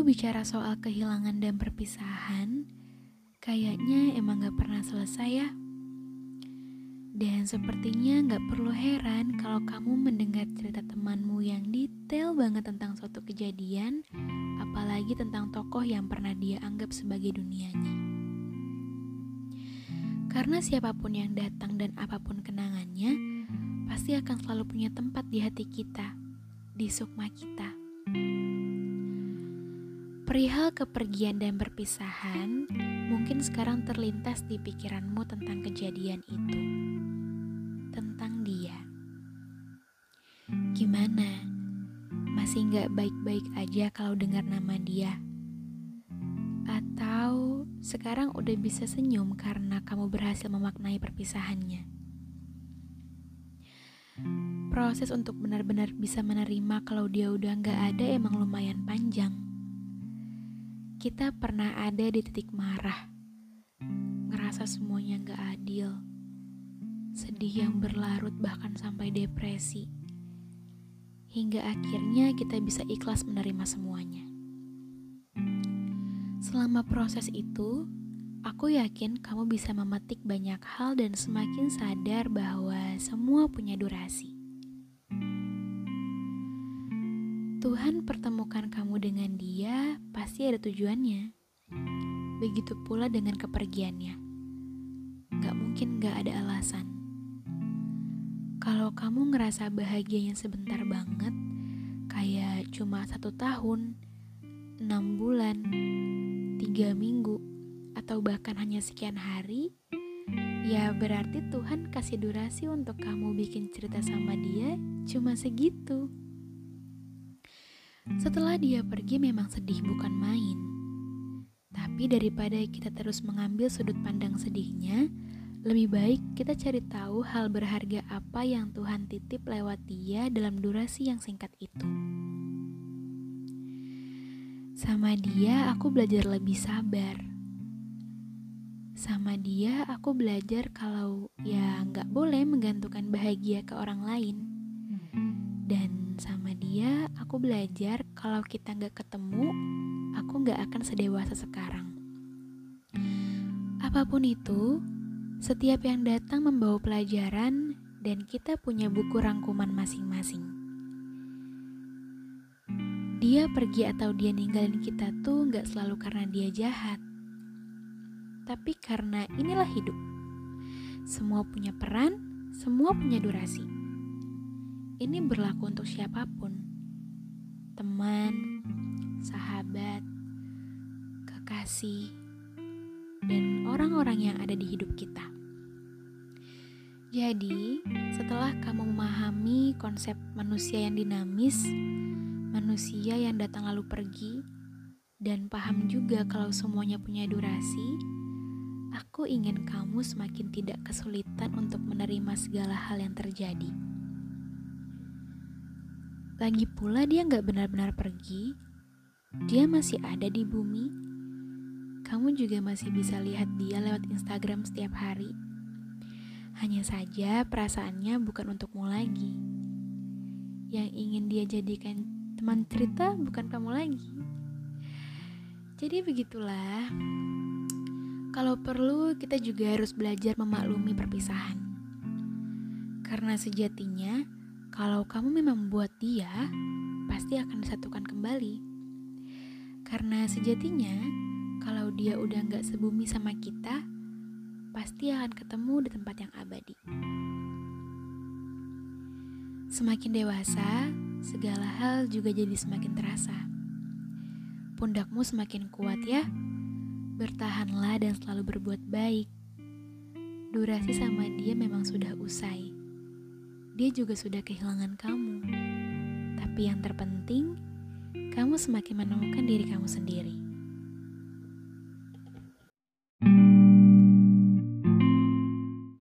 Bicara soal kehilangan dan perpisahan, kayaknya emang gak pernah selesai ya. Dan sepertinya gak perlu heran kalau kamu mendengar cerita temanmu yang detail banget tentang suatu kejadian, apalagi tentang tokoh yang pernah dia anggap sebagai dunianya. Karena siapa pun yang datang dan apa pun kenangannya, pasti akan selalu punya tempat di hati kita, di sukma kita. Perihal kepergian dan perpisahan, mungkin sekarang terlintas di pikiranmu tentang kejadian itu tentang dia. Gimana? Masih nggak baik-baik aja kalau dengar nama dia? Atau sekarang udah bisa senyum karena kamu berhasil memaknai perpisahannya? Proses untuk benar-benar bisa menerima kalau dia udah nggak ada emang lumayan panjang. Kita pernah ada di titik marah, ngerasa semuanya nggak adil sedih yang berlarut bahkan sampai depresi. Hingga akhirnya kita bisa ikhlas menerima semuanya. Selama proses itu, aku yakin kamu bisa memetik banyak hal dan semakin sadar bahwa semua punya durasi. Tuhan pertemukan kamu dengan dia pasti ada tujuannya. Begitu pula dengan kepergiannya. Gak mungkin gak ada alasan. Kalau kamu ngerasa bahagianya sebentar banget, kayak cuma satu tahun, enam bulan, tiga minggu, atau bahkan hanya sekian hari, ya berarti Tuhan kasih durasi untuk kamu bikin cerita sama dia cuma segitu. Setelah dia pergi memang sedih bukan main. Tapi daripada kita terus mengambil sudut pandang sedihnya, lebih baik kita cari tahu hal berharga apa yang Tuhan titip lewat dia dalam durasi yang singkat itu. Sama dia aku belajar lebih sabar. Sama dia aku belajar kalau ya nggak boleh menggantungkan bahagia ke orang lain. Dan sama dia aku belajar kalau kita nggak ketemu, aku nggak akan sedewasa sekarang. Apa pun itu, setiap yang datang membawa pelajaran, dan kita punya buku rangkuman masing-masing. Dia pergi atau dia ninggalin kita tuh gak selalu karena dia jahat, tapi karena inilah hidup. Semua punya peran, semua punya durasi. Ini berlaku untuk siapa pun, teman, sahabat, kekasih, dan orang-orang yang ada di hidup kita. Jadi, setelah kamu memahami konsep manusia yang dinamis, manusia yang datang lalu pergi, dan paham juga kalau semuanya punya durasi, aku ingin kamu semakin tidak kesulitan untuk menerima segala hal yang terjadi. Lagi pula dia nggak benar-benar pergi, dia masih ada di bumi. Kamu juga masih bisa lihat dia lewat Instagram setiap hari hanya saja perasaannya bukan untukmu lagi. Yang ingin dia jadikan teman cerita bukan kamu lagi. Jadi begitulah. Kalau perlu kita juga harus belajar memaklumi perpisahan. Karena sejatinya kalau kamu memang membuat dia, pasti akan disatukan kembali. Karena sejatinya kalau dia udah gak sebumi sama kita, pasti akan ketemu di tempat yang abadi. Semakin dewasa, segala hal juga jadi semakin terasa. Pundakmu semakin kuat ya. Bertahanlah dan selalu berbuat baik. Durasi sama dia memang sudah usai. Dia juga sudah kehilangan kamu. Tapi yang terpenting, kamu semakin menemukan diri kamu sendiri.